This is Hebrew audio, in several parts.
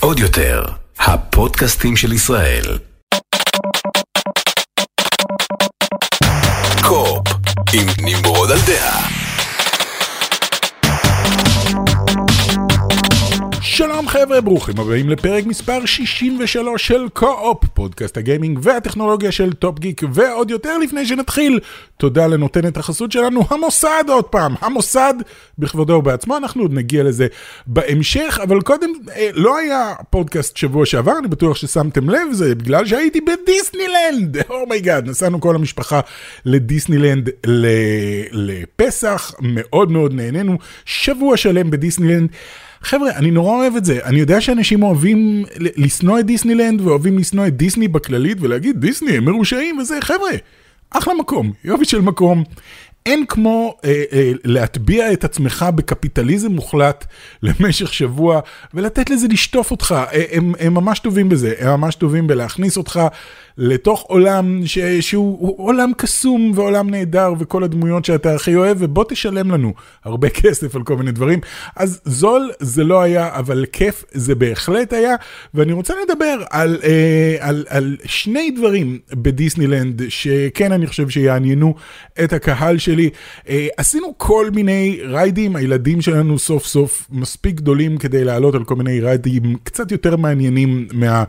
עוד יותר, הפודקאסטים של ישראל. Co-Op, עם נמרוד על דעה. שלום חבר'ה, ברוכים הבאים לפרק מספר 63 של Co-Op, פודקאסט הגיימינג והטכנולוגיה של Top Geek, ועוד יותר לפני שנתחיל, תודה לנותנת החסות שלנו, המוסד עוד פעם, המוסד בכבודו ובעצמו, אנחנו עוד נגיע לזה בהמשך, אבל קודם, אה, לא היה פודקאסט שבוע שעבר, אני בטוח ששמתם לב, זה בגלל שהייתי בדיסנילנד, oh my god, נסענו כל המשפחה לדיסנילנד לפסח, מאוד מאוד נהנינו, שבוע שלם בדיסנילנד. חבר'ה, אני נורא אוהב את זה. אני יודע שאנשים אוהבים לשנוא את דיסנילנד ואוהבים לשנוא את דיסני בכללית ולהגיד דיסני הם מרושעים וזה, חבר'ה, אחלה מקום, יופי של מקום. אין כמו אה, אה, להטביע את עצמך בקפיטליזם מוחלט למשך שבוע ולתת לזה לשטוף אותך. אה, הם, הם ממש טובים בזה, הם ממש טובים בלהכניס אותך לתוך עולם ש, שהוא עולם קסום ועולם נהדר וכל הדמויות שאתה הכי אוהב, ובוא תשלם לנו הרבה כסף על כל מיני דברים. אז זול זה לא היה, אבל כיף זה בהחלט היה, ואני רוצה לדבר על, אה, על, על שני דברים בדיסנילנד, שכן אני חושב שיעניינו את הקהל שלי. אה, עשינו כל מיני ריידים, הילדים שלנו סוף סוף מספיק גדולים כדי לעלות על כל מיני ריידים קצת יותר מעניינים מה...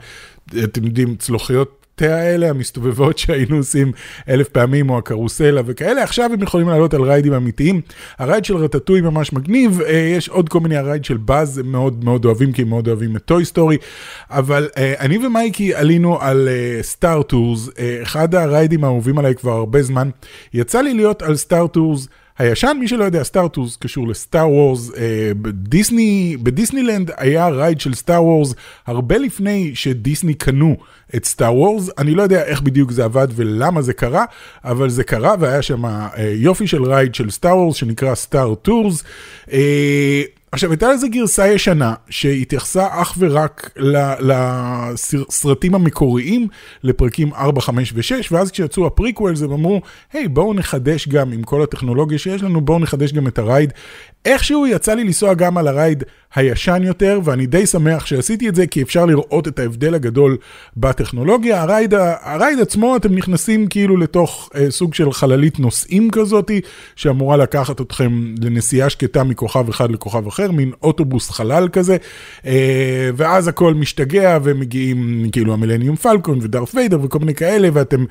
אתם יודעים, צלוחיות התה האלה המסתובבות שהיינו עושים אלף פעמים, או הקרוסלה וכאלה, עכשיו הם יכולים לעלות על ריידים אמיתיים. ה ride של רטטוי ממש מגניב, אה, יש עוד כל מיני, ה ride של באז מאוד מאוד אוהבים, כי הם מאוד אוהבים את Toy Story, אבל אה, אני ומייקי עלינו על Star Tours, אחד הריידים האהובים עליי כבר הרבה זמן. יצא לי להיות על Star Tours. הישן, מי שלא יודע, Star Tours קשור ל Star Wars, אה, בדיסני, בדיסנילנד היה ride של Star Wars הרבה לפני שדיסני קנו את Star Wars, אני לא יודע איך בדיוק זה עבד ולמה זה קרה, אבל זה קרה והיה שם אה, יופי של ride של Star Wars שנקרא Star Tours. אה, עכשיו, הייתה לזה גרסה ישנה שהתייחסה אך ורק לסרטים המקוריים, לפרקים 4, 5 ו-6, ואז כשיצאו ה prequels הם אמרו, היי, בואו נחדש גם עם כל הטכנולוגיה שיש לנו, בואו נחדש גם את ה ride. איכשהו יצא לי לנסוע גם על ה ride הישן יותר, ואני די שמח שעשיתי את זה, כי אפשר לראות את ההבדל הגדול בטכנולוגיה. ה ride, ה ride עצמו, אתם נכנסים כאילו לתוך אה, סוג של חללית נוסעים כזאתי, שאמורה לקחת אתכם לנסיעה שקטה מכוכב אחד לכוכב אחר, מין אוטובוס חלל כזה, אה, ואז הכל משתגע, ומגיעים כאילו ה Millennium Falcon ו Darth Vader וכל מיני כאלה, ואתם...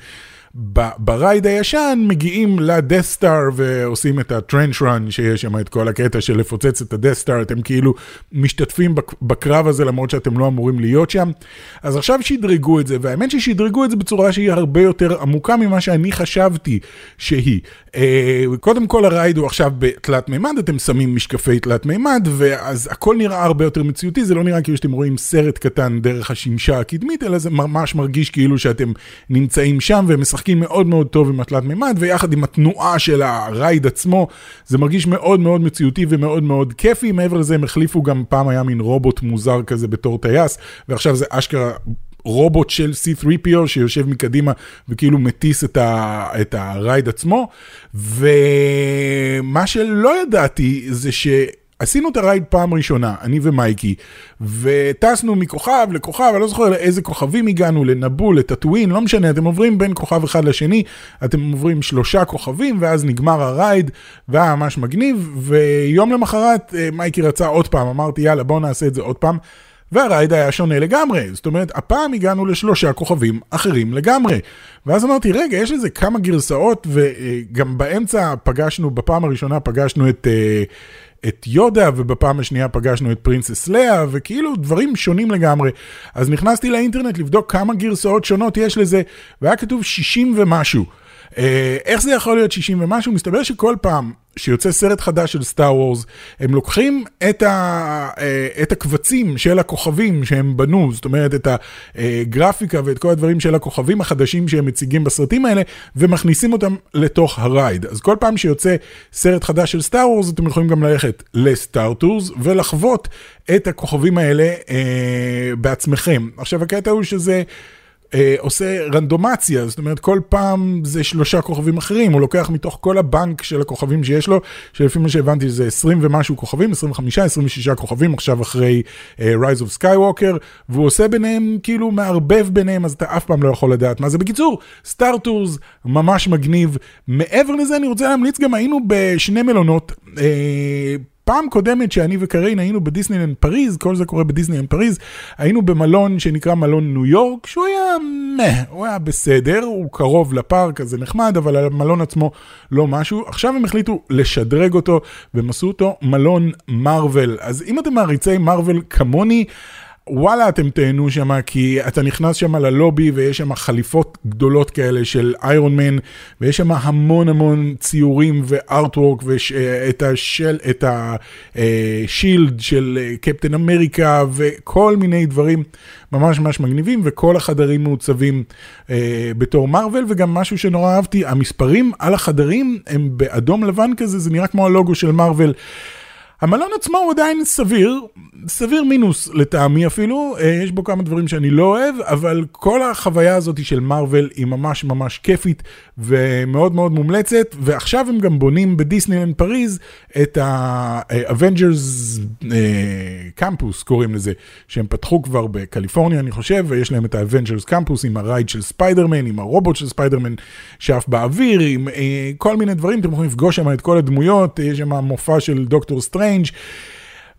ב ride הישן מגיעים ל Death Star ועושים את ה trench run שיש שם את כל הקטע של לפוצץ את ה Death Star, אתם כאילו משתתפים בקרב הזה למרות שאתם לא אמורים להיות שם. אז עכשיו שדרגו את זה, והאמת ששדרגו את זה בצורה שהיא הרבה יותר עמוקה ממה שאני חשבתי שהיא. אה, קודם כל ה ride הוא עכשיו בתלת מימד, אתם שמים משקפי תלת מימד, ואז הכל נראה הרבה יותר מציאותי, זה לא נראה כאילו שאתם רואים סרט קטן דרך השמשה הקדמית, אלא זה ממש מרגיש כאילו שאתם נמצאים שם ומשחקים. משחקים מאוד מאוד טוב עם התלת מימד, ויחד עם התנועה של הרייד עצמו, זה מרגיש מאוד מאוד מציאותי ומאוד מאוד כיפי. מעבר לזה הם החליפו גם, פעם היה מין רובוט מוזר כזה בתור טייס, ועכשיו זה אשכרה רובוט של C3PO שיושב מקדימה וכאילו מטיס את, ה, את הרייד עצמו. ומה שלא ידעתי זה ש... עשינו את הרייד פעם ראשונה, אני ומייקי, וטסנו מכוכב לכוכב, אני לא זוכר לאיזה כוכבים הגענו, לנבול, לטאטווין, לא משנה, אתם עוברים בין כוכב אחד לשני, אתם עוברים שלושה כוכבים, ואז נגמר הרייד, והיה ממש מגניב, ויום למחרת אה, מייקי רצה עוד פעם, אמרתי יאללה בואו נעשה את זה עוד פעם. והרייד היה שונה לגמרי, זאת אומרת, הפעם הגענו לשלושה כוכבים אחרים לגמרי. ואז אמרתי, רגע, יש לזה כמה גרסאות, וגם באמצע פגשנו, בפעם הראשונה פגשנו את... אה, את יודה, ובפעם השנייה פגשנו את פרינסס לאה, וכאילו דברים שונים לגמרי. אז נכנסתי לאינטרנט לבדוק כמה גרסאות שונות יש לזה, והיה כתוב 60 ומשהו. אה, איך זה יכול להיות 60 ומשהו? מסתבר שכל פעם שיוצא סרט חדש של סטאר וורס, הם לוקחים את, ה, אה, את הקבצים של הכוכבים שהם בנו, זאת אומרת את הגרפיקה ואת כל הדברים של הכוכבים החדשים שהם מציגים בסרטים האלה, ומכניסים אותם לתוך הרייד. אז כל פעם שיוצא סרט חדש של Star Wars, אתם יכולים גם ללכת ל Star Tours ולחוות את הכוכבים האלה אה, בעצמכם. עכשיו הקטע הוא שזה... אה, עושה רנדומיזציה, זאת אומרת כל פעם זה שלושה כוכבים אחרים, הוא לוקח מתוך כל הבנק של הכוכבים שיש לו, שלפי מה שהבנתי זה 20 ומשהו כוכבים, 25, 26 כוכבים עכשיו אחרי uh, Rise of Skywalker, והוא עושה ביניהם, כאילו מערבב ביניהם, אז אתה אף פעם לא יכול לדעת מה זה. בקיצור, Star Tours ממש מגניב. מעבר לזה אני רוצה להמליץ גם, היינו בשני מלונות. Uh, פעם קודמת שאני וקריין היינו בדיסנילנד פריז, כל זה קורה בדיסנילנד פריז, היינו במלון שנקרא מלון ניו יורק, שהוא היה מה, הוא היה בסדר, הוא קרוב לפארק, אז זה נחמד, אבל המלון עצמו לא משהו. עכשיו הם החליטו לשדרג אותו, והם עשו אותו מלון מארוול. אז אם אתם מעריצי מארוול כמוני, וואלה אתם תהנו שם כי אתה נכנס שם ללובי ויש שם חליפות גדולות כאלה של איירון מן ויש שם המון המון ציורים וארטוורק ואת השל, את השילד של קפטן אמריקה וכל מיני דברים ממש ממש מגניבים וכל החדרים מעוצבים אה, בתור מרוויל וגם משהו שנורא אהבתי המספרים על החדרים הם באדום לבן כזה זה נראה כמו הלוגו של מרוויל. המלון עצמו הוא עדיין סביר, סביר מינוס לטעמי אפילו, אה, יש בו כמה דברים שאני לא אוהב, אבל כל החוויה הזאת של מארוול היא ממש ממש כיפית ומאוד מאוד מומלצת, ועכשיו הם גם בונים בדיסנילנד פריז את קמפוס אה, קוראים לזה, שהם פתחו כבר בקליפורניה אני חושב, ויש להם את ה-Avengers קמפוס עם ה ride של ספיידרמן, עם הרובוט של ספיידרמן שעף באוויר, עם אה, כל מיני דברים, אתם יכולים לפגוש שם את כל הדמויות, יש שם מופע של דוקטור סטרנג'.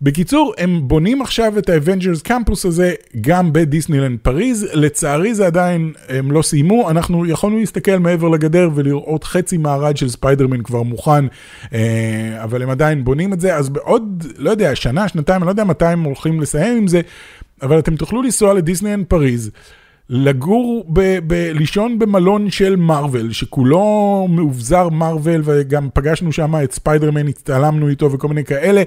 בקיצור, הם בונים עכשיו את ה Avengers Campus הזה גם בדיסנילנד פריז. לצערי זה עדיין, הם לא סיימו, אנחנו יכולנו להסתכל מעבר לגדר ולראות חצי מה ride של ספיידרמן כבר מוכן, אה, אבל הם עדיין בונים את זה, אז בעוד, לא יודע, שנה, שנתיים, אני לא יודע מתי הם הולכים לסיים עם זה, אבל אתם תוכלו לנסוע לדיסנילנד פריז. לגור, ב, ב, לישון במלון של מארוול, שכולו מאובזר מארוול, וגם פגשנו שם את ספיידרמן, הצטלמנו איתו וכל מיני כאלה,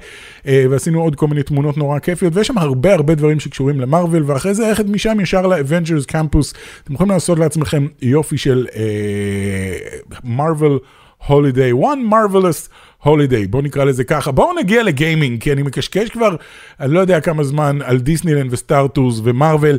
אה, ועשינו עוד כל מיני תמונות נורא כיפיות, ויש שם הרבה הרבה דברים שקשורים למארוול, ואחרי זה ללכת משם ישר ל Avengers Campus, אתם יכולים לעשות לעצמכם יופי של מארוול holiday, one marvelous holiday, בואו נקרא לזה ככה. בואו נגיע לגיימינג, כי אני מקשקש כבר, אני לא יודע כמה זמן, על דיסנילנד ו Star Tours ומארוול.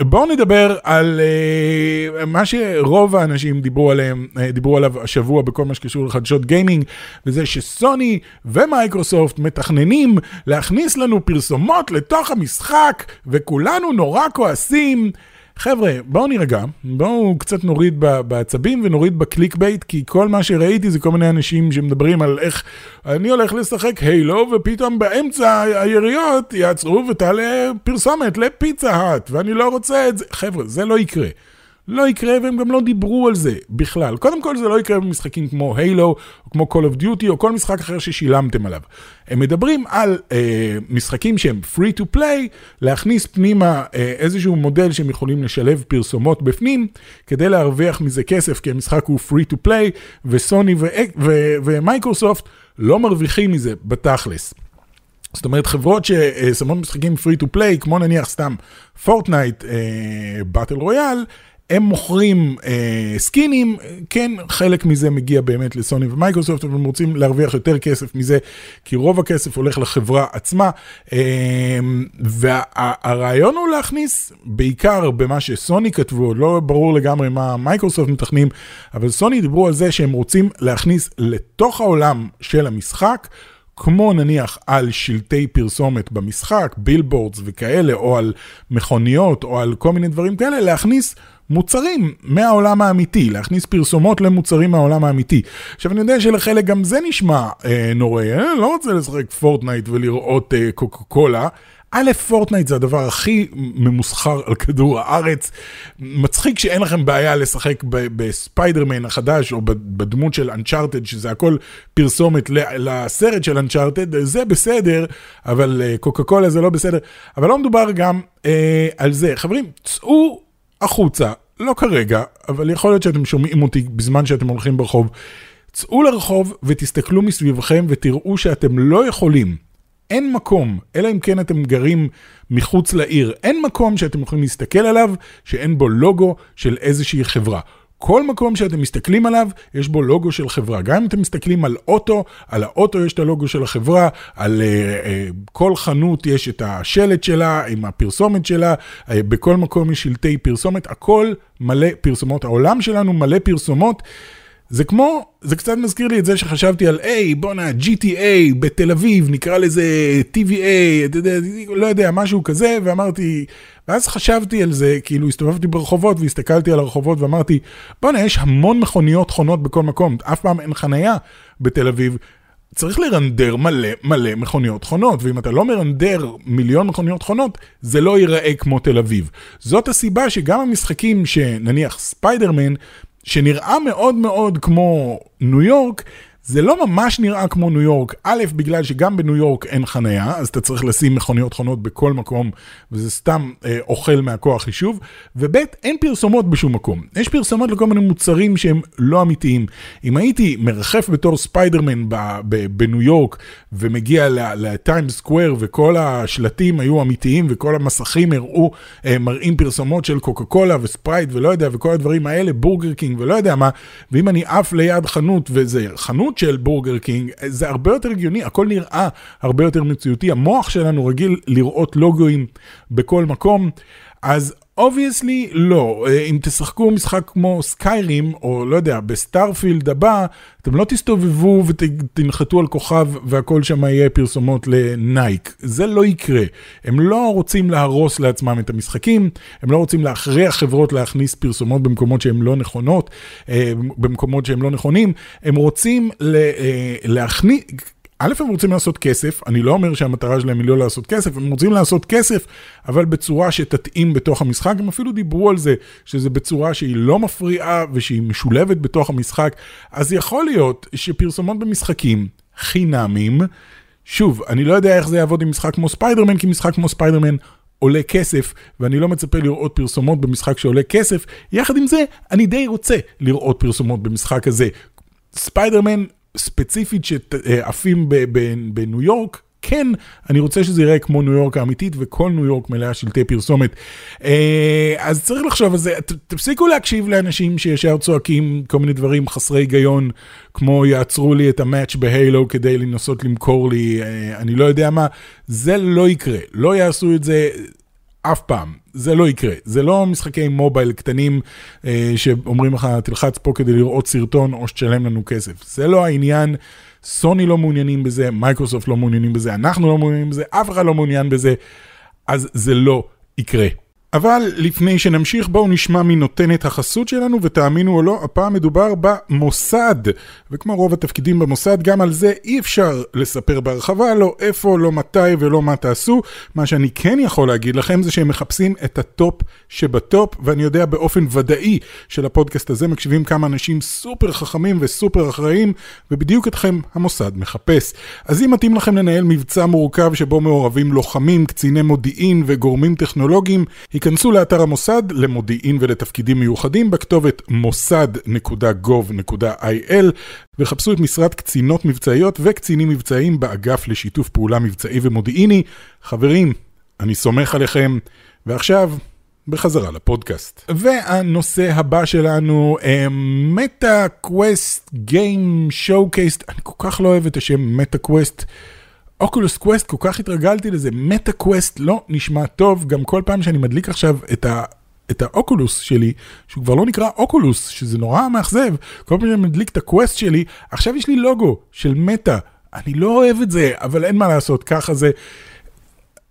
בואו נדבר על uh, מה שרוב האנשים דיברו עליהם, uh, דיברו עליו השבוע בכל מה שקשור לחדשות גיימינג, וזה שסוני ומייקרוסופט מתכננים להכניס לנו פרסומות לתוך המשחק, וכולנו נורא כועסים. חבר'ה, בואו נירגע, בואו קצת נוריד בעצבים ונוריד ב clickbait, כי כל מה שראיתי זה כל מיני אנשים שמדברים על איך אני הולך לשחק הילו, ופתאום באמצע היריות יעצרו ותעלה פרסומת לפיצה האט, ואני לא רוצה את זה. חבר'ה, זה לא יקרה. לא יקרה והם גם לא דיברו על זה בכלל. קודם כל זה לא יקרה במשחקים כמו הילו, או כמו Call of Duty, או כל משחק אחר ששילמתם עליו. הם מדברים על אה, משחקים שהם free to play, להכניס פנימה אה, איזשהו מודל שהם יכולים לשלב פרסומות בפנים, כדי להרוויח מזה כסף, כי המשחק הוא free to play, וסוני ומייקרוסופט לא מרוויחים מזה בתכלס. זאת אומרת חברות ששמות משחקים free to play, כמו נניח סתם פורטנייט, Battle Royale, הם מוכרים אה, סקינים, כן, חלק מזה מגיע באמת לסוני ומייקרוסופט, אבל הם רוצים להרוויח יותר כסף מזה, כי רוב הכסף הולך לחברה עצמה. אה, והרעיון הוא להכניס, בעיקר במה שסוני כתבו, לא ברור לגמרי מה מייקרוסופט מתכננים, אבל סוני דיברו על זה שהם רוצים להכניס לתוך העולם של המשחק, כמו נניח על שלטי פרסומת במשחק, billboards וכאלה, או על מכוניות, או על כל מיני דברים כאלה, להכניס מוצרים מהעולם האמיתי, להכניס פרסומות למוצרים מהעולם האמיתי. עכשיו אני יודע שלחלק גם זה נשמע אה, נוראי, אני לא רוצה לשחק פורטנייט ולראות אה, קוקה קולה. א', פורטנייט זה הדבר הכי ממוסחר על כדור הארץ. מצחיק שאין לכם בעיה לשחק בספיידרמן החדש, או בדמות של אנצ'ארטד, שזה הכל פרסומת לסרט של אנצ'ארטד, זה בסדר, אבל אה, קוקה קולה זה לא בסדר. אבל לא מדובר גם אה, על זה. חברים, צאו החוצה, לא כרגע, אבל יכול להיות שאתם שומעים אותי בזמן שאתם הולכים ברחוב. צאו לרחוב ותסתכלו מסביבכם ותראו שאתם לא יכולים, אין מקום, אלא אם כן אתם גרים מחוץ לעיר, אין מקום שאתם יכולים להסתכל עליו שאין בו לוגו של איזושהי חברה. כל מקום שאתם מסתכלים עליו, יש בו לוגו של חברה. גם אם אתם מסתכלים על אוטו, על האוטו יש את הלוגו של החברה, על uh, uh, כל חנות יש את השלט שלה עם הפרסומת שלה, uh, בכל מקום יש שלטי פרסומת, הכל מלא פרסומות. העולם שלנו מלא פרסומות. זה כמו, זה קצת מזכיר לי את זה שחשבתי על, היי, בואנה, GTA בתל אביב, נקרא לזה TVA, לא יודע, משהו כזה, ואמרתי, ואז חשבתי על זה, כאילו הסתובבתי ברחובות והסתכלתי על הרחובות ואמרתי, בואנה, יש המון מכוניות חונות בכל מקום, אף פעם אין חנייה בתל אביב. צריך לרנדר מלא מלא מכוניות חונות, ואם אתה לא מרנדר מיליון מכוניות חונות, זה לא ייראה כמו תל אביב. זאת הסיבה שגם המשחקים שנניח ספיידרמן, שנראה מאוד מאוד כמו ניו יורק, זה לא ממש נראה כמו ניו יורק, א', בגלל שגם בניו יורק אין חנייה, אז אתה צריך לשים מכוניות חונות בכל מקום, וזה סתם אה, אוכל מהכוח חישוב, וב', אין פרסומות בשום מקום. יש פרסומות לכל מיני מוצרים שהם לא אמיתיים. אם הייתי מרחף בתור ספיידרמן בניו יורק, ומגיע לטיים סקוואר, וכל השלטים היו אמיתיים, וכל המסכים הראו, אה, מראים פרסומות של קוקה קולה וספרייט ולא יודע, וכל הדברים האלה, בורגר קינג ולא יודע מה, ואם אני עף ליד חנות, וזה חנות, הדמות של בורגר קינג, זה הרבה יותר הגיוני, הכל נראה הרבה יותר מציאותי, המוח שלנו רגיל לראות לוגוים בכל מקום, אז obviously לא, אם תשחקו משחק כמו סקיירים, או לא יודע, בסטארפילד הבא, אתם לא תסתובבו ותנחתו על כוכב והכל שם יהיה פרסומות לנייק. זה לא יקרה. הם לא רוצים להרוס לעצמם את המשחקים, הם לא רוצים להכריח חברות להכניס פרסומות במקומות שהן לא נכונות, אה, במקומות שהם לא נכונים, הם רוצים אה, להכניס... א', הם רוצים לעשות כסף, אני לא אומר שהמטרה שלהם היא לא לעשות כסף, הם רוצים לעשות כסף, אבל בצורה שתתאים בתוך המשחק, הם אפילו דיברו על זה, שזה בצורה שהיא לא מפריעה ושהיא משולבת בתוך המשחק, אז יכול להיות שפרסומות במשחקים חינמים, שוב, אני לא יודע איך זה יעבוד עם משחק כמו ספיידרמן, כי משחק כמו ספיידרמן עולה כסף, ואני לא מצפה לראות פרסומות במשחק שעולה כסף. יחד עם זה, אני די רוצה לראות פרסומות במשחק הזה. ספיידרמן ספציפית שעפים בניו יורק, כן, אני רוצה שזה ייראה כמו ניו יורק האמיתית, וכל ניו יורק מלאה שלטי פרסומת. אה, אז צריך לחשוב על זה, תפסיקו להקשיב לאנשים שישר צועקים כל מיני דברים חסרי היגיון, כמו יעצרו לי את המאץ' בהיילו כדי לנסות למכור לי, אה, אני לא יודע מה, זה לא יקרה, לא יעשו את זה. אף פעם, זה לא יקרה. זה לא משחקי מובייל קטנים אה, שאומרים לך, תלחץ פה כדי לראות סרטון או שתשלם לנו כסף. זה לא העניין. סוני לא מעוניינים בזה, מייקרוסופט לא מעוניינים בזה, אנחנו לא מעוניינים בזה, אף אחד לא מעוניין בזה, אז זה לא יקרה. אבל לפני שנמשיך בואו נשמע מי נותן את החסות שלנו ותאמינו או לא, הפעם מדובר במוסד וכמו רוב התפקידים במוסד גם על זה אי אפשר לספר בהרחבה, לא איפה, לא מתי ולא מה תעשו. מה שאני כן יכול להגיד לכם זה שהם מחפשים את הטופ שבטופ ואני יודע באופן ודאי שלפודקאסט הזה מקשיבים כמה אנשים סופר חכמים וסופר אחראיים ובדיוק אתכם המוסד מחפש. אז אם מתאים לכם לנהל מבצע מורכב שבו מעורבים לוחמים, קציני מודיעין וגורמים טכנולוגיים, היכנסו לאתר המוסד למודיעין ולתפקידים מיוחדים בכתובת מוסד.gov.il וחפשו את משרד קצינות מבצעיות וקצינים מבצעיים באגף לשיתוף פעולה מבצעי ומודיעיני. חברים, אני סומך עליכם, ועכשיו... בחזרה לפודקאסט. והנושא הבא שלנו, Meta Quest Game Showcase, אני כל כך לא אוהב את השם Meta Quest. Oculus Quest, כל כך התרגלתי לזה, Meta Quest לא נשמע טוב, גם כל פעם שאני מדליק עכשיו את ה... את האוקולוס שלי, שהוא כבר לא נקרא Oculus, שזה נורא מאכזב, כל פעם שאני מדליק את ה-Quest שלי, עכשיו יש לי לוגו של Meta. אני לא אוהב את זה, אבל אין מה לעשות, ככה זה.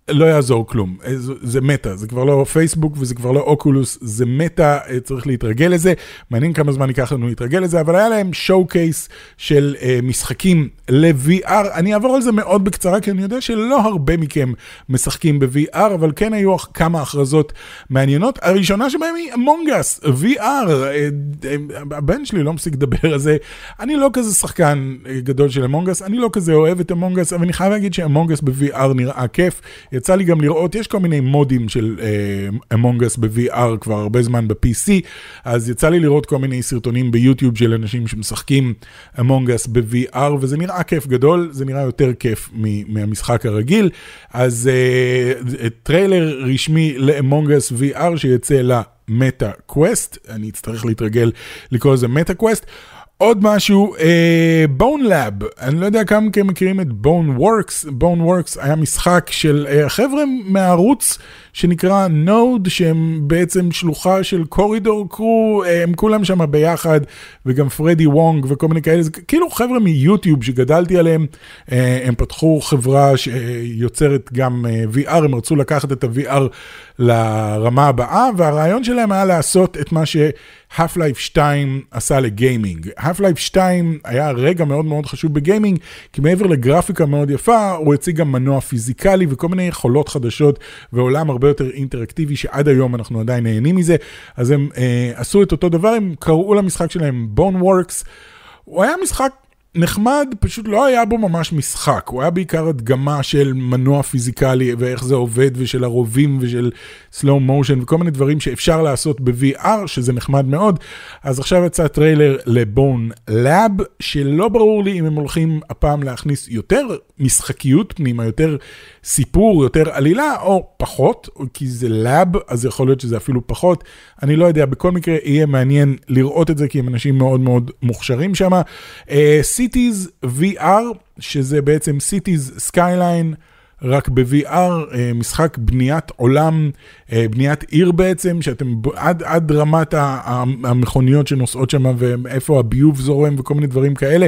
לא יעזור כלום, אה, זה Meta, זה כבר לא פייסבוק וזה כבר לא Oculus, זה Meta, אה, צריך להתרגל לזה, מעניין כמה זמן ייקח לנו להתרגל לזה, אבל היה להם שואו קייס של uh, משחקים ל-VR, אני אעבור על זה מאוד בקצרה, כי אני יודע שלא הרבה מכם משחקים ב-VR, אבל כן היו כמה הכרזות מעניינות, הראשונה שבהם היא אמונגס, VR, uh, הבן שלי לא מפסיק לדבר על זה, אני לא כזה שחקן גדול של אמונגס, אני לא כזה אוהב את אמונגס, אבל אני חייב להגיד שאמונגס ב-VR נראה כיף. יצא לי גם לראות, יש כל מיני מודים של אה, Us ב-VR כבר הרבה זמן ב-PC, אז יצא לי לראות כל מיני סרטונים ביוטיוב של אנשים שמשחקים Among Us ב-VR, וזה נראה כיף גדול, זה נראה יותר כיף מהמשחק הרגיל. אז אה, טריילר רשמי ל-Among Us VR שיצא ל-Meta Quest, אני אצטרך להתרגל לקרוא לזה Meta Quest. עוד משהו, Bone אה, Lab, אני לא יודע כמה מכם מכירים את Boneworks, Boneworks היה משחק של אה, חבר'ה מהערוץ שנקרא Node, שהם בעצם שלוחה של Corridor Crew, הם כולם שם ביחד, וגם פרדי וונג וכל מיני כאלה, זה כאילו חבר'ה מיוטיוב שגדלתי עליהם, אה, הם פתחו חברה שיוצרת גם אה, VR, הם רצו לקחת את ה-VR לרמה הבאה, והרעיון שלהם היה לעשות את מה ש... Half-Life 2 עשה לגיימינג. Half-Life 2 היה רגע מאוד מאוד חשוב בגיימינג, כי מעבר לגרפיקה מאוד יפה, הוא הציג גם מנוע פיזיקלי וכל מיני יכולות חדשות ועולם הרבה יותר אינטראקטיבי, שעד היום אנחנו עדיין נהנים מזה. אז הם אה, עשו את אותו דבר, הם קראו למשחק שלהם Boneworks. הוא היה משחק נחמד, פשוט לא היה בו ממש משחק, הוא היה בעיקר הדגמה של מנוע פיזיקלי ואיך זה עובד ושל הרובים ושל slow motion וכל מיני דברים שאפשר לעשות ב-VR, שזה נחמד מאוד. אז עכשיו יצא טריילר ל-Bonelab, שלא ברור לי אם הם הולכים הפעם להכניס יותר משחקיות פנימה, יותר סיפור, יותר עלילה, או פחות, כי זה לאב, אז יכול להיות שזה אפילו פחות. אני לא יודע, בכל מקרה יהיה מעניין לראות את זה, כי הם אנשים מאוד מאוד מוכשרים שם. Uh, Cities VR, שזה בעצם Cities Skyline. רק ב-VR, אה, משחק בניית עולם, אה, בניית עיר בעצם, שאתם עד, עד רמת המכוניות שנוסעות שם ואיפה הביוב זורם וכל מיני דברים כאלה.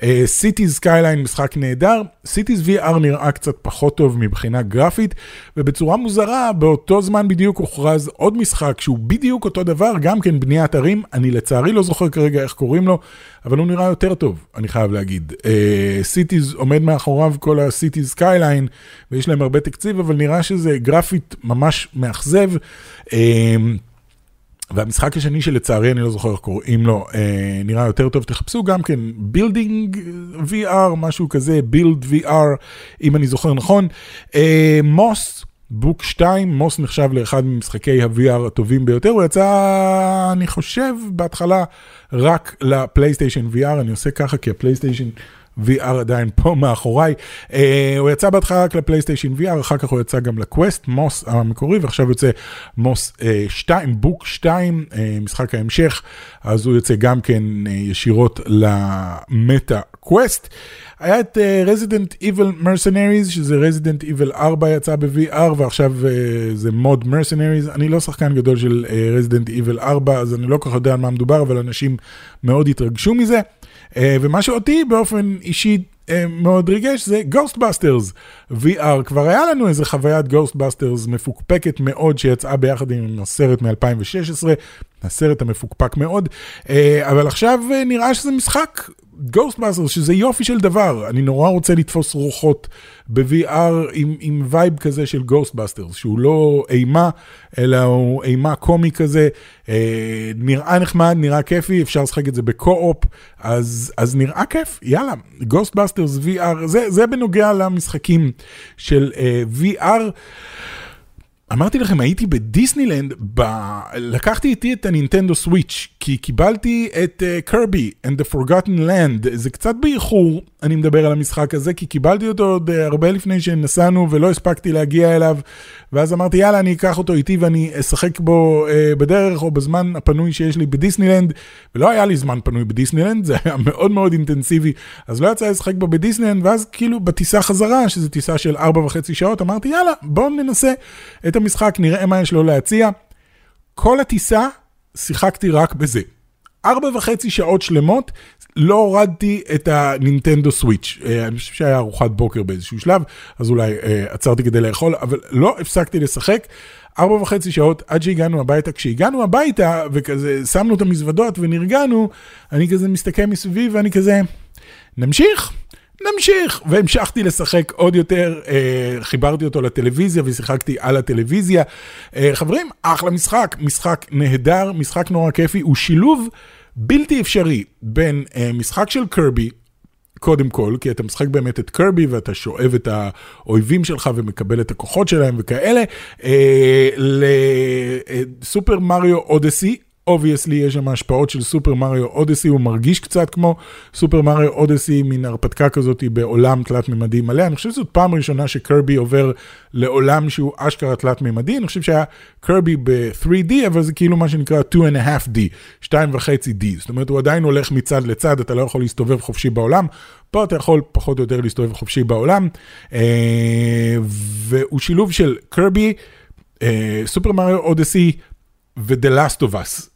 Cities Skyline משחק נהדר, Cities VR נראה קצת פחות טוב מבחינה גרפית, ובצורה מוזרה, באותו זמן בדיוק הוכרז עוד משחק שהוא בדיוק אותו דבר, גם כן בניית ערים, אני לצערי לא זוכר כרגע איך קוראים לו, אבל הוא נראה יותר טוב, אני חייב להגיד. Cities עומד מאחוריו כל ה-Cities Skyline, ויש להם הרבה תקציב, אבל נראה שזה גרפית ממש מאכזב. אמ, והמשחק השני שלצערי אני לא זוכר איך קוראים לו, אה, נראה יותר טוב, תחפשו גם כן building VR, משהו כזה, בילד VR, אם אני זוכר נכון. אה, מוס, בוק 2, מוס נחשב לאחד ממשחקי ה-VR הטובים ביותר, הוא יצא, אני חושב, בהתחלה רק לפלייסטיישן VR, אני עושה ככה כי הפלייסטיישן... VR עדיין פה מאחוריי. Uh, הוא יצא בהתחלה רק לפלייסטיישן VR, אחר כך הוא יצא גם לקווסט, מוס המקורי, ועכשיו יוצא מוס uh, 2, בוק 2, uh, משחק ההמשך, אז הוא יוצא גם כן אה, ישירות ל-Meta Quest. היה את Resident Evil Mercenaries, שזה Resident Evil 4 יצא ב-VR, ועכשיו אה, זה mode Mercenaries. אני לא שחקן גדול של Resident Evil 4, אז אני לא כל כך יודע על מה מדובר, אבל אנשים מאוד התרגשו מזה. אה, ומה שאותי באופן אישי אה, מאוד ריגש זה Ghostbusters VR. כבר היה לנו איזה חוויית Ghostbusters מפוקפקת מאוד שיצאה ביחד עם הסרט מ-2016, הסרט המפוקפק מאוד, אה, אבל עכשיו נראה שזה משחק Ghostbusters, שזה יופי של דבר, אני נורא רוצה לתפוס רוחות ב-VR עם, עם וייב כזה של Ghostbusters, שהוא לא אימה, אלא הוא אימה קומי כזה, אה, נראה נחמד, נראה כיפי, אפשר לשחק את זה ב-co-op, אז, אז נראה כיף, יאללה, Ghostbusters VR, זה, זה בנוגע למשחקים של אה, VR. אמרתי לכם, הייתי בדיסנילנד, ב... לקחתי איתי את הנינטנדו סוויץ', כי קיבלתי את קרבי uh, and the Forgotten Land, זה קצת באיחור, אני מדבר על המשחק הזה, כי קיבלתי אותו עוד הרבה לפני שנסענו ולא הספקתי להגיע אליו, ואז אמרתי, יאללה, אני אקח אותו איתי ואני אשחק בו uh, בדרך או בזמן הפנוי שיש לי בדיסנילנד, ולא היה לי זמן פנוי בדיסנילנד, זה היה מאוד מאוד אינטנסיבי, אז לא יצא לשחק בו בדיסנילנד, ואז כאילו בטיסה חזרה, שזו טיסה של 4.5 שעות, אמרתי, יאללה, בואו ננסה את המשחק, נראה מה יש לו להציע. כל הטיסה, שיחקתי רק בזה. ארבע וחצי שעות שלמות, לא הורדתי את הנינטנדו סוויץ'. אה, אני חושב שהיה ארוחת בוקר באיזשהו שלב, אז אולי אה, עצרתי כדי לאכול, אבל לא הפסקתי לשחק. ארבע וחצי שעות עד שהגענו הביתה. כשהגענו הביתה וכזה שמנו את המזוודות ונרגענו, אני כזה מסתכל מסביב ואני כזה, נמשיך? נמשיך. והמשכתי לשחק עוד יותר, אה, חיברתי אותו לטלוויזיה ושיחקתי על הטלוויזיה. אה, חברים, אחלה משחק, משחק נהדר, משחק נורא כיפי, הוא שילוב בלתי אפשרי בין אה, משחק של קרבי, קודם כל, כי אתה משחק באמת את קרבי ואתה שואב את האויבים שלך ומקבל את הכוחות שלהם וכאלה. אה, לסופר מריו אודסי, obviously יש שם השפעות של Super Mario Odyssey, הוא מרגיש קצת כמו Super Mario Odyssey, מין הרפתקה כזאת בעולם תלת-ממדי מלא. אני חושב שזאת פעם ראשונה ש-Kirby עובר לעולם שהוא אשכרה תלת-ממדי, אני חושב שהיה Kirby ב-3D, אבל זה כאילו מה שנקרא 2.5D, 2.5D, זאת אומרת הוא עדיין הולך מצד לצד, אתה לא יכול להסתובב חופשי בעולם. פה אתה יכול פחות או יותר להסתובב חופשי בעולם, אה, והוא שילוב של Kirby, סופר מריו אודסי ו-The Last of Us.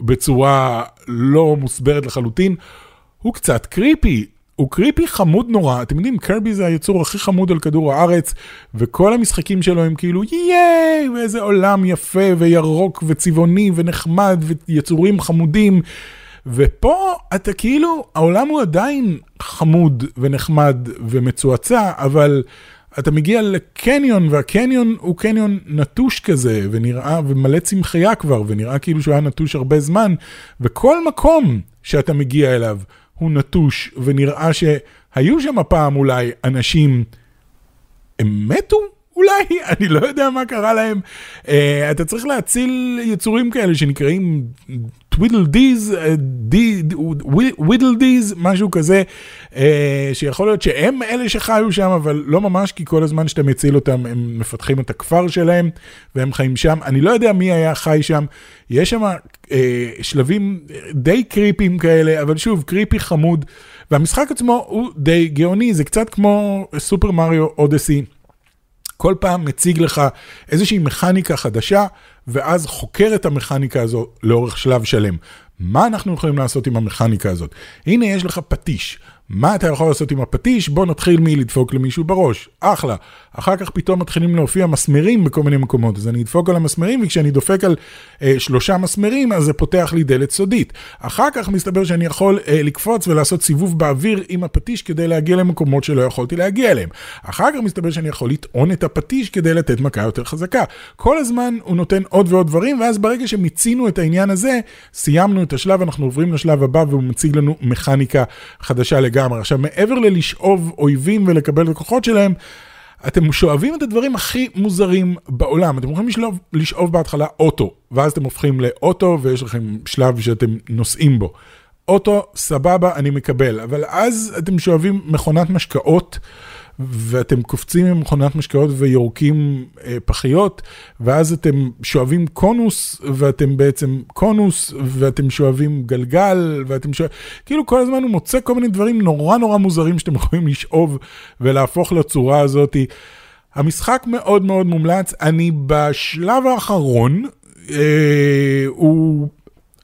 בצורה לא מוסברת לחלוטין, הוא קצת קריפי. הוא קריפי חמוד נורא, אתם יודעים, קרבי זה היצור הכי חמוד על כדור הארץ, וכל המשחקים שלו הם כאילו ייי, ואיזה עולם יפה וירוק וצבעוני ונחמד ויצורים חמודים. ופה אתה כאילו, העולם הוא עדיין חמוד ונחמד ומצועצע, אבל אתה מגיע לקניון, והקניון הוא קניון נטוש כזה, ונראה, ומלא צמחייה כבר, ונראה כאילו שהוא היה נטוש הרבה זמן, וכל מקום שאתה מגיע אליו הוא נטוש, ונראה שהיו שם פעם אולי אנשים, הם מתו? אולי, אני לא יודע מה קרה להם. Uh, אתה צריך להציל יצורים כאלה שנקראים טווידל דיז, ווידל דיז, משהו כזה, שיכול להיות שהם אלה שחיו שם, אבל לא ממש, כי כל הזמן שאתה מציל אותם, הם מפתחים את הכפר שלהם, והם חיים שם. אני לא יודע מי היה חי שם, יש שם uh, שלבים די קריפים כאלה, אבל שוב, קריפי חמוד, והמשחק עצמו הוא די גאוני, זה קצת כמו סופר מריו אודסי. כל פעם מציג לך איזושהי מכניקה חדשה, ואז חוקר את המכניקה הזו לאורך שלב שלם. מה אנחנו יכולים לעשות עם המכניקה הזאת? הנה יש לך פטיש. מה אתה יכול לעשות עם הפטיש? בוא נתחיל מלדפוק למישהו בראש. אחלה. אחר כך פתאום מתחילים להופיע מסמרים בכל מיני מקומות, אז אני אדפוק על המסמרים, וכשאני דופק על אה, שלושה מסמרים, אז זה פותח לי דלת סודית. אחר כך מסתבר שאני יכול אה, לקפוץ ולעשות סיבוב באוויר עם הפטיש כדי להגיע למקומות שלא יכולתי להגיע אליהם. אחר כך מסתבר שאני יכול לטעון את הפטיש כדי לתת מכה יותר חזקה. כל הזמן הוא נותן עוד ועוד דברים, ואז ברגע שמיצינו את העניין הזה, סיימנו את השלב, אנחנו עוברים לשלב הבא, והוא מציג לנו מכניקה חדשה לגמרי. עכשיו, מעבר ללשאוב אויבים ולקבל את הכוחות שלהם, אתם שואבים את הדברים הכי מוזרים בעולם. אתם יכולים לשאוב, לשאוב בהתחלה אוטו, ואז אתם הופכים לאוטו ויש לכם שלב שאתם נוסעים בו. אוטו, סבבה, אני מקבל, אבל אז אתם שואבים מכונת משקאות. ואתם קופצים עם מכונת משקאות ויורקים אה, פחיות, ואז אתם שואבים קונוס, ואתם בעצם קונוס, ואתם שואבים גלגל, ואתם שואבים, כאילו כל הזמן הוא מוצא כל מיני דברים נורא נורא מוזרים שאתם יכולים לשאוב ולהפוך לצורה הזאת. המשחק מאוד מאוד מומלץ, אני בשלב האחרון, אה, הוא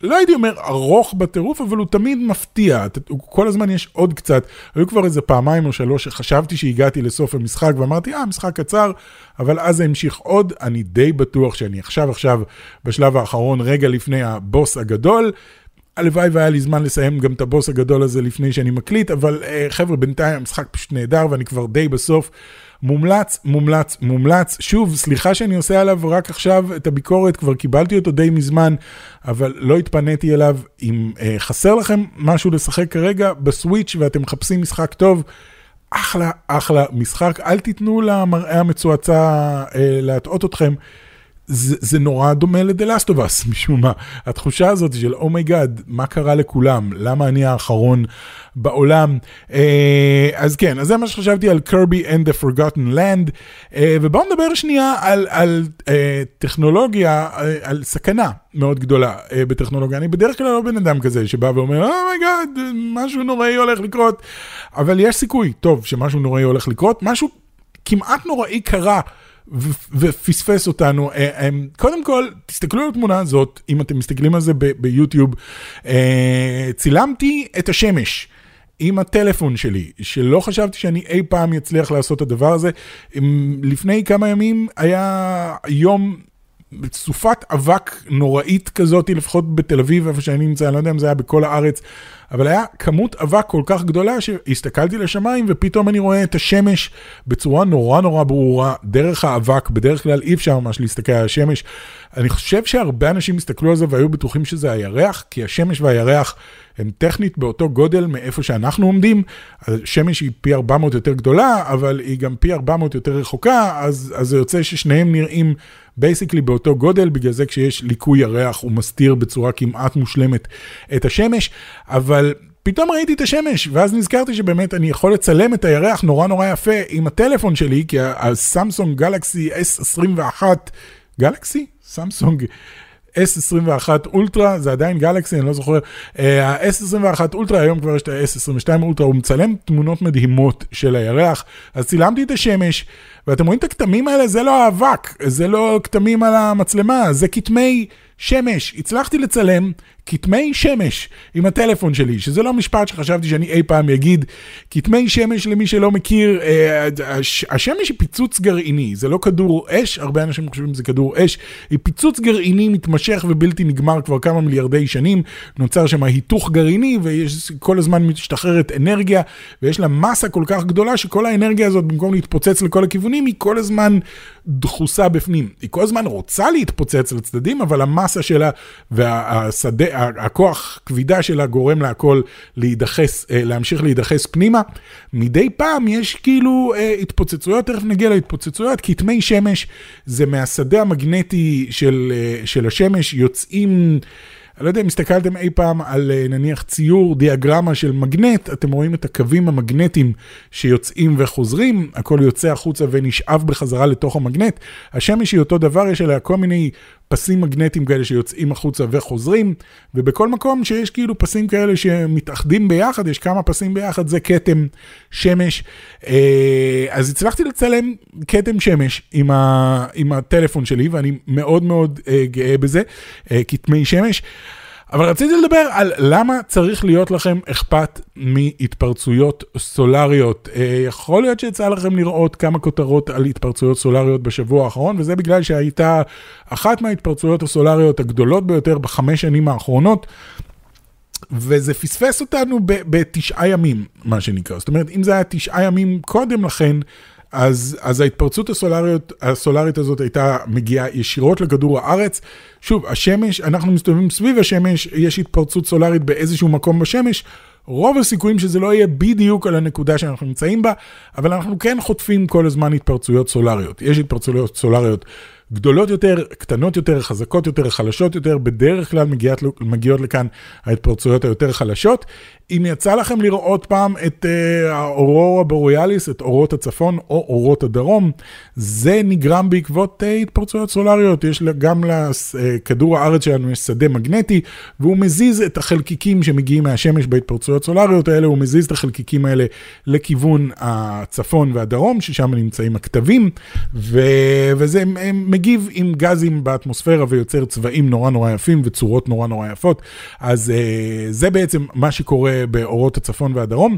לא הייתי אומר ארוך בטירוף, אבל הוא תמיד מפתיע, כל הזמן יש עוד קצת. היו כבר איזה פעמיים או שלוש שחשבתי שהגעתי לסוף המשחק ואמרתי, אה, משחק קצר, אבל אז זה המשיך עוד, אני די בטוח שאני עכשיו עכשיו בשלב האחרון, רגע לפני הבוס הגדול. הלוואי והיה לי זמן לסיים גם את הבוס הגדול הזה לפני שאני מקליט, אבל uh, חבר'ה, בינתיים המשחק פשוט נהדר ואני כבר די בסוף. מומלץ, מומלץ, מומלץ. שוב, סליחה שאני עושה עליו רק עכשיו את הביקורת, כבר קיבלתי אותו די מזמן, אבל לא התפניתי אליו. אם אה, חסר לכם משהו לשחק כרגע ב-Switch ואתם מחפשים משחק טוב, אחלה, אחלה משחק. אל תיתנו למראה המצועצע אה, להטעות אתכם. זה, זה נורא דומה Us משום מה. התחושה הזאת של oh my god, מה קרה לכולם? למה אני האחרון בעולם? אה, אז כן, אז זה מה שחשבתי על Kirby and the Forgotten Land. אה, ובואו נדבר שנייה על, על אה, טכנולוגיה, אה, על סכנה מאוד גדולה אה, בטכנולוגיה. אני בדרך כלל לא בן אדם כזה שבא ואומר, oh my god, משהו נוראי הולך לקרות. אבל יש סיכוי טוב שמשהו נוראי הולך לקרות. משהו כמעט נוראי קרה. ופספס אותנו. אה, קודם כל, תסתכלו על התמונה הזאת, אם אתם מסתכלים על זה ביוטיוב, אה, צילמתי את השמש. עם הטלפון שלי, שלא חשבתי שאני אי פעם אצליח לעשות את הדבר הזה. לפני כמה ימים היה יום סופת אבק נוראית כזאת, לפחות בתל אביב, איפה שאני נמצא, אני לא יודע אם זה היה בכל הארץ, אבל היה כמות אבק כל כך גדולה שהסתכלתי לשמיים ופתאום אני רואה את השמש בצורה נורא נורא ברורה, דרך האבק, בדרך כלל אי אפשר ממש להסתכל על השמש. אני חושב שהרבה אנשים הסתכלו על זה והיו בטוחים שזה הירח, כי השמש והירח הן טכנית באותו גודל מאיפה שאנחנו עומדים. השמש היא פי 400 יותר גדולה, אבל היא גם פי 400 יותר רחוקה, אז, אז זה יוצא ששניהם נראים basically באותו גודל, בגלל זה כשיש ליקוי ירח הוא מסתיר בצורה כמעט מושלמת את השמש, אבל פתאום ראיתי את השמש, ואז נזכרתי שבאמת אני יכול לצלם את הירח נורא נורא יפה עם הטלפון שלי, כי ה-Samsung Galaxy S21, Galaxy? Samsung S21 Ultra, זה עדיין Galaxy, אני לא זוכר. אה, ה-S21 אולטרה, היום כבר יש את ה-S22 אולטרה, הוא מצלם תמונות מדהימות של הירח. אז צילמתי את השמש, ואתם רואים את הכתמים האלה? זה לא האבק, זה לא כתמים על המצלמה, זה כתמי שמש. הצלחתי לצלם כתמי שמש עם הטלפון שלי, שזה לא משפט שחשבתי שאני אי פעם אגיד. כתמי שמש, למי שלא מכיר, אה, השמש היא פיצוץ גרעיני, זה לא כדור אש, הרבה אנשים חושבים שזה כדור אש, היא פיצוץ גרעיני מתמשך ובלתי נגמר כבר כמה מיליארדי שנים, נוצר שם היתוך גרעיני וכל הזמן משתחררת אנרגיה, ויש לה מסה כל כך גדולה שכל האנרגיה הזאת, במקום להתפוצץ לכל הכיוונים, היא כל הזמן דחוסה בפנים. היא כל הזמן רוצה להתפוצץ לצדדים, אבל המסה שלה והשדה, הכוח כבידה שלה גורם להכל להידחס, אה, להמשיך להידחס פנימה. מדי פעם יש כאילו אה, התפוצצויות, תכף נגיע להתפוצצויות, כתמי שמש זה מהשדה המגנטי של, אה, של השמש, יוצאים... אני לא יודע אם הסתכלתם אי פעם על נניח ציור, דיאגרמה של מגנט, אתם רואים את הקווים המגנטיים שיוצאים וחוזרים, הכל יוצא החוצה ונשאב בחזרה לתוך המגנט. השמש היא אותו דבר, יש עליה כל מיני פסים מגנטיים כאלה שיוצאים החוצה וחוזרים, ובכל מקום שיש כאילו פסים כאלה שמתאחדים ביחד, יש כמה פסים ביחד, זה כתם שמש. אה, אז הצלחתי לצלם כתם שמש עם, ה, עם הטלפון שלי, ואני מאוד מאוד אה, גאה בזה, אה, כתמי שמש. אבל רציתי לדבר על למה צריך להיות לכם אכפת מהתפרצויות סולריות. אה, יכול להיות שיצא לכם לראות כמה כותרות על התפרצויות סולריות בשבוע האחרון, וזה בגלל שהייתה אחת מההתפרצויות הסולריות הגדולות ביותר בחמש שנים האחרונות. וזה פספס אותנו בתשעה ימים, מה שנקרא. זאת אומרת, אם זה היה תשעה ימים קודם לכן, אז, אז ההתפרצות הסולריות, הסולרית הזאת הייתה מגיעה ישירות לכדור הארץ. שוב, השמש, אנחנו מסתובבים סביב השמש, יש התפרצות סולרית באיזשהו מקום בשמש. רוב הסיכויים שזה לא יהיה בדיוק על הנקודה שאנחנו נמצאים בה, אבל אנחנו כן חוטפים כל הזמן התפרצויות סולריות. יש התפרצויות סולריות גדולות יותר, קטנות יותר, חזקות יותר, חלשות יותר, בדרך כלל מגיעות, מגיעות לכאן ההתפרצויות היותר חלשות. אם יצא לכם לראות פעם את uh, האורורה בוריאליס, את אורות הצפון או אורות הדרום, זה נגרם בעקבות uh, התפרצויות סולריות. יש גם לכדור הארץ שלנו יש שדה מגנטי, והוא מזיז את החלקיקים שמגיעים מהשמש בהתפרצויות סולריות האלה, הוא מזיז את החלקיקים האלה לכיוון הצפון והדרום, ששם נמצאים הכתבים, ו... וזה מגיב עם גזים באטמוספירה ויוצר צבעים נורא נורא יפים וצורות נורא נורא יפות. אז uh, זה בעצם מה שקורה. באורות הצפון והדרום.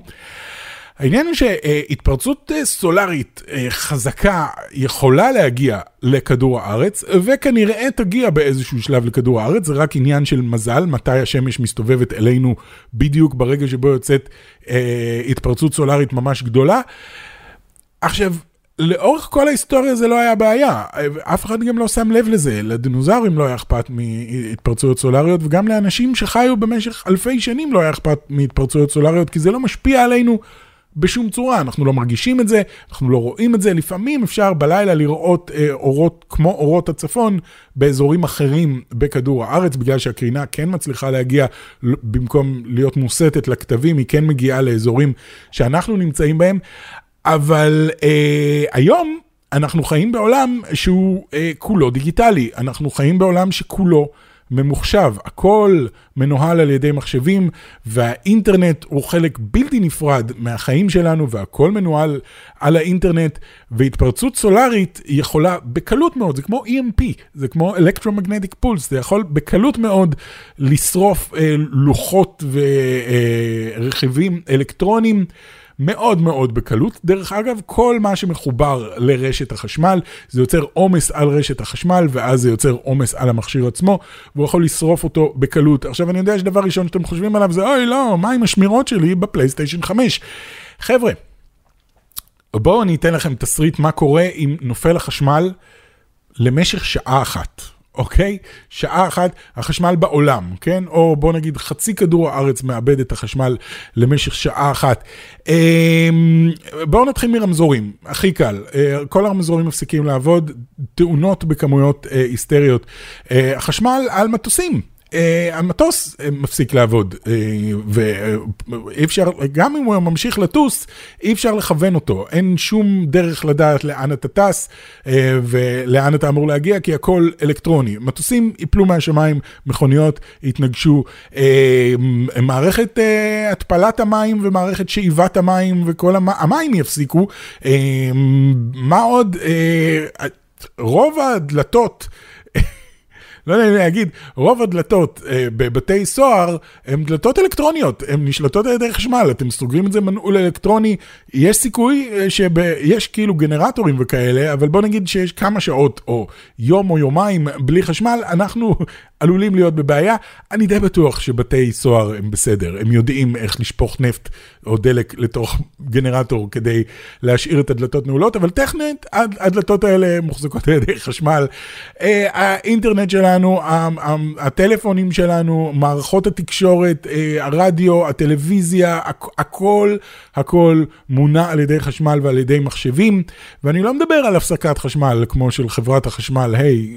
העניין הוא שהתפרצות סולארית אה, חזקה יכולה להגיע לכדור הארץ, וכנראה תגיע באיזשהו שלב לכדור הארץ, זה רק עניין של מזל, מתי השמש מסתובבת אלינו בדיוק ברגע שבו יוצאת אה, התפרצות סולארית ממש גדולה. עכשיו, לאורך כל ההיסטוריה זה לא היה בעיה, אף אחד גם לא שם לב לזה, לדינוזאורים לא היה אכפת מהתפרצויות סולריות וגם לאנשים שחיו במשך אלפי שנים לא היה אכפת מהתפרצויות סולריות כי זה לא משפיע עלינו בשום צורה, אנחנו לא מרגישים את זה, אנחנו לא רואים את זה, לפעמים אפשר בלילה לראות אה, אורות כמו אורות הצפון באזורים אחרים בכדור הארץ, בגלל שהקרינה כן מצליחה להגיע, במקום להיות מוסטת לכתבים, היא כן מגיעה לאזורים שאנחנו נמצאים בהם, אבל אה, היום אנחנו חיים בעולם שהוא אה, כולו דיגיטלי, אנחנו חיים בעולם שכולו ממוחשב, הכל מנוהל על ידי מחשבים והאינטרנט הוא חלק בלתי נפרד מהחיים שלנו והכל מנוהל על האינטרנט. והתפרצות סולארית יכולה בקלות מאוד, זה כמו EMP, זה כמו Electromagnetic Pulse, זה יכול בקלות מאוד לשרוף אה, לוחות ורכיבים אה, אלקטרוניים. מאוד מאוד בקלות. דרך אגב, כל מה שמחובר לרשת החשמל, זה יוצר עומס על רשת החשמל, ואז זה יוצר עומס על המכשיר עצמו, והוא יכול לשרוף אותו בקלות. עכשיו, אני יודע שדבר ראשון שאתם חושבים עליו זה, אוי, לא, מה עם השמירות שלי בפלייסטיישן 5? חבר'ה, בואו אני אתן לכם תסריט מה קורה אם נופל החשמל למשך שעה אחת. אוקיי? שעה אחת, החשמל בעולם, כן? או בוא נגיד חצי כדור הארץ מאבד את החשמל למשך שעה אחת. אמ, בואו נתחיל מרמזורים, הכי קל. אה, כל הרמזורים מפסיקים לעבוד, תאונות בכמויות אה, היסטריות. אה, החשמל על מטוסים. Uh, המטוס uh, מפסיק לעבוד, uh, ואי אפשר, גם אם הוא ממשיך לטוס, אי אפשר לכוון אותו. אין שום דרך לדעת לאן אתה טס uh, ולאן אתה אמור להגיע, כי הכל אלקטרוני. מטוסים ייפלו מהשמיים, מכוניות יתנגשו, uh, מערכת uh, התפלת המים ומערכת שאיבת המים וכל המ... המים יפסיקו. Uh, מה עוד? Uh, רוב הדלתות... לא יודע אם להגיד, רוב הדלתות אה, בבתי סוהר הן דלתות אלקטרוניות, הן נשלטות על ידי חשמל, אתם סוגרים את זה מנעול אלקטרוני, יש סיכוי אה, שיש כאילו גנרטורים וכאלה, אבל בוא נגיד שיש כמה שעות או יום או יומיים בלי חשמל, אנחנו עלולים להיות בבעיה. אני די בטוח שבתי סוהר הם בסדר, הם יודעים איך לשפוך נפט או דלק לתוך גנרטור כדי להשאיר את הדלתות נעולות, אבל טכנית הדלתות האלה מוחזקות על ידי חשמל. אה, האינטרנט שלנו, הטלפונים שלנו, מערכות התקשורת, אה, הרדיו, הטלוויזיה, הכל, הכל מונע על ידי חשמל ועל ידי מחשבים, ואני לא מדבר על הפסקת חשמל כמו של חברת החשמל, היי,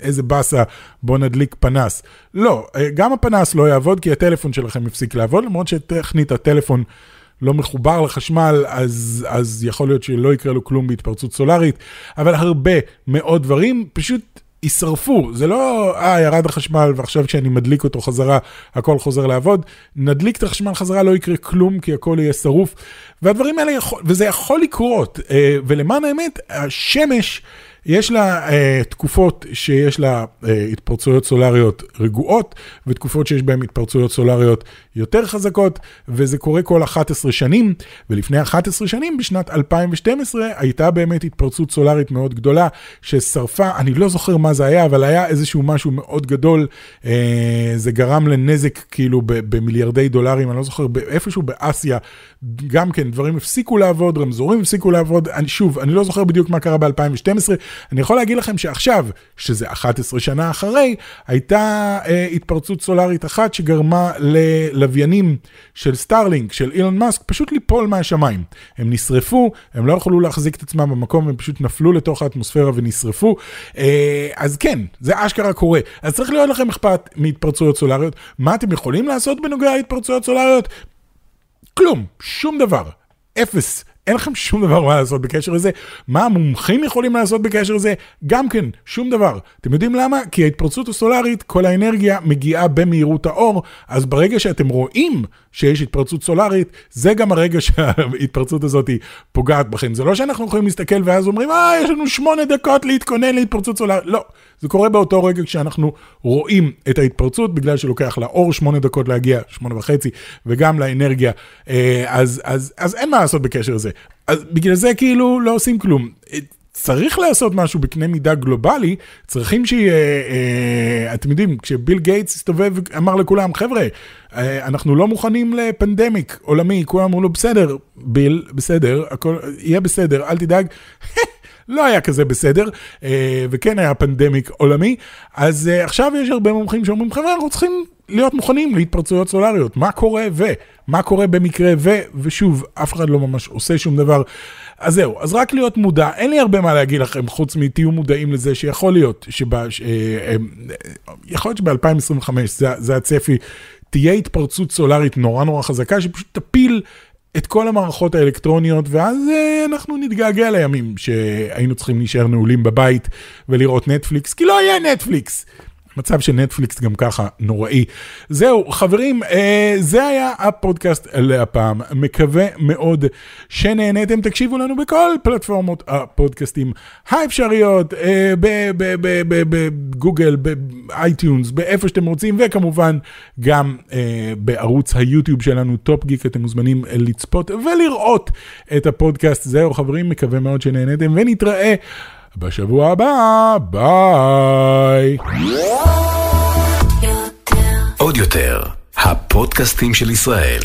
איזה באסה, בוא נדליק פנס. לא, אה, גם הפנס לא יעבוד כי הטלפון שלכם יפסיק לעבוד, למרות שטכנית הטלפון לא מחובר לחשמל, אז, אז יכול להיות שלא יקרה לו כלום בהתפרצות סולארית, אבל הרבה מאוד דברים פשוט יישרפו, זה לא, אה, ירד החשמל ועכשיו כשאני מדליק אותו חזרה, הכל חוזר לעבוד. נדליק את החשמל חזרה, לא יקרה כלום, כי הכל יהיה שרוף. והדברים האלה, יכול, וזה יכול לקרות, אה, ולמען האמת, השמש... יש לה אה, תקופות שיש לה אה, התפרצויות סולריות רגועות, ותקופות שיש בהן התפרצויות סולריות יותר חזקות, וזה קורה כל 11 שנים, ולפני 11 שנים, בשנת 2012, הייתה באמת התפרצות סולרית מאוד גדולה, ששרפה, אני לא זוכר מה זה היה, אבל היה איזשהו משהו מאוד גדול, אה, זה גרם לנזק כאילו במיליארדי דולרים, אני לא זוכר, איפשהו באסיה, גם כן, דברים הפסיקו לעבוד, רמזורים הפסיקו לעבוד, אני, שוב, אני לא זוכר בדיוק מה קרה ב-2012, אני יכול להגיד לכם שעכשיו, שזה 11 שנה אחרי, הייתה אה, התפרצות סולארית אחת שגרמה ללוויינים של סטארלינק, של אילון מאסק, פשוט ליפול מהשמיים. הם נשרפו, הם לא יכלו להחזיק את עצמם במקום, הם פשוט נפלו לתוך האטמוספירה ונשרפו. אה, אז כן, זה אשכרה קורה. אז צריך להיות לכם אכפת מהתפרצויות סולאריות. מה אתם יכולים לעשות בנוגע להתפרצויות סולאריות? כלום, שום דבר. אפס. אין לכם שום דבר מה לעשות בקשר לזה. מה המומחים יכולים לעשות בקשר לזה? גם כן, שום דבר. אתם יודעים למה? כי ההתפרצות הסולארית, כל האנרגיה מגיעה במהירות האור, אז ברגע שאתם רואים שיש התפרצות סולארית, זה גם הרגע שההתפרצות הזאת פוגעת בכם. זה לא שאנחנו יכולים להסתכל ואז אומרים, אה, יש לנו שמונה דקות להתכונן להתפרצות סולארית. לא, זה קורה באותו רגע כשאנחנו רואים את ההתפרצות, בגלל שלוקח לאור שמונה דקות להגיע, שמונה וחצי, וגם לאנרגיה. אה, אז, אז, אז אין מה לעשות בקשר לזה. אז בגלל זה כאילו לא עושים כלום. צריך לעשות משהו בקנה מידה גלובלי, צריכים שיהיה, אה, אתם יודעים, כשביל גייטס הסתובב, אמר לכולם, חבר'ה, אה, אנחנו לא מוכנים לפנדמיק עולמי, כולם אמרו לו, בסדר, ביל, בסדר, הכל יהיה בסדר, אל תדאג. לא היה כזה בסדר, אה, וכן היה פנדמיק עולמי, אז אה, עכשיו יש הרבה מומחים שאומרים, חבר'ה, אנחנו צריכים להיות מוכנים להתפרצויות סולריות, מה קורה ו, מה קורה במקרה ו, ושוב, אף אחד לא ממש עושה שום דבר. אז זהו, אז רק להיות מודע, אין לי הרבה מה להגיד לכם, חוץ מתהיו מודעים לזה שיכול להיות, שבה, ש, אה, יכול להיות שב-2025, זה, זה הצפי, תהיה התפרצות סולרית נורא נורא חזקה, שפשוט תפיל את כל המערכות האלקטרוניות, ואז uh, אנחנו נתגעגע לימים שהיינו צריכים להישאר נעולים בבית ולראות נטפליקס, כי לא היה נטפליקס. מצב של נטפליקס גם ככה נוראי. זהו, חברים, אה, זה היה הפודקאסט להפעם. מקווה מאוד שנהניתם. תקשיבו לנו בכל פלטפורמות הפודקאסטים האפשריות, אה, בגוגל, ב-iTunes, באיפה שאתם רוצים, וכמובן גם אה, בערוץ היוטיוב שלנו, Top Geek, אתם מוזמנים לצפות ולראות את הפודקאסט. זהו, חברים, מקווה מאוד שנהניתם, ונתראה. בשבוע הבא, ביי. עוד יותר, הפודקאסטים של ישראל.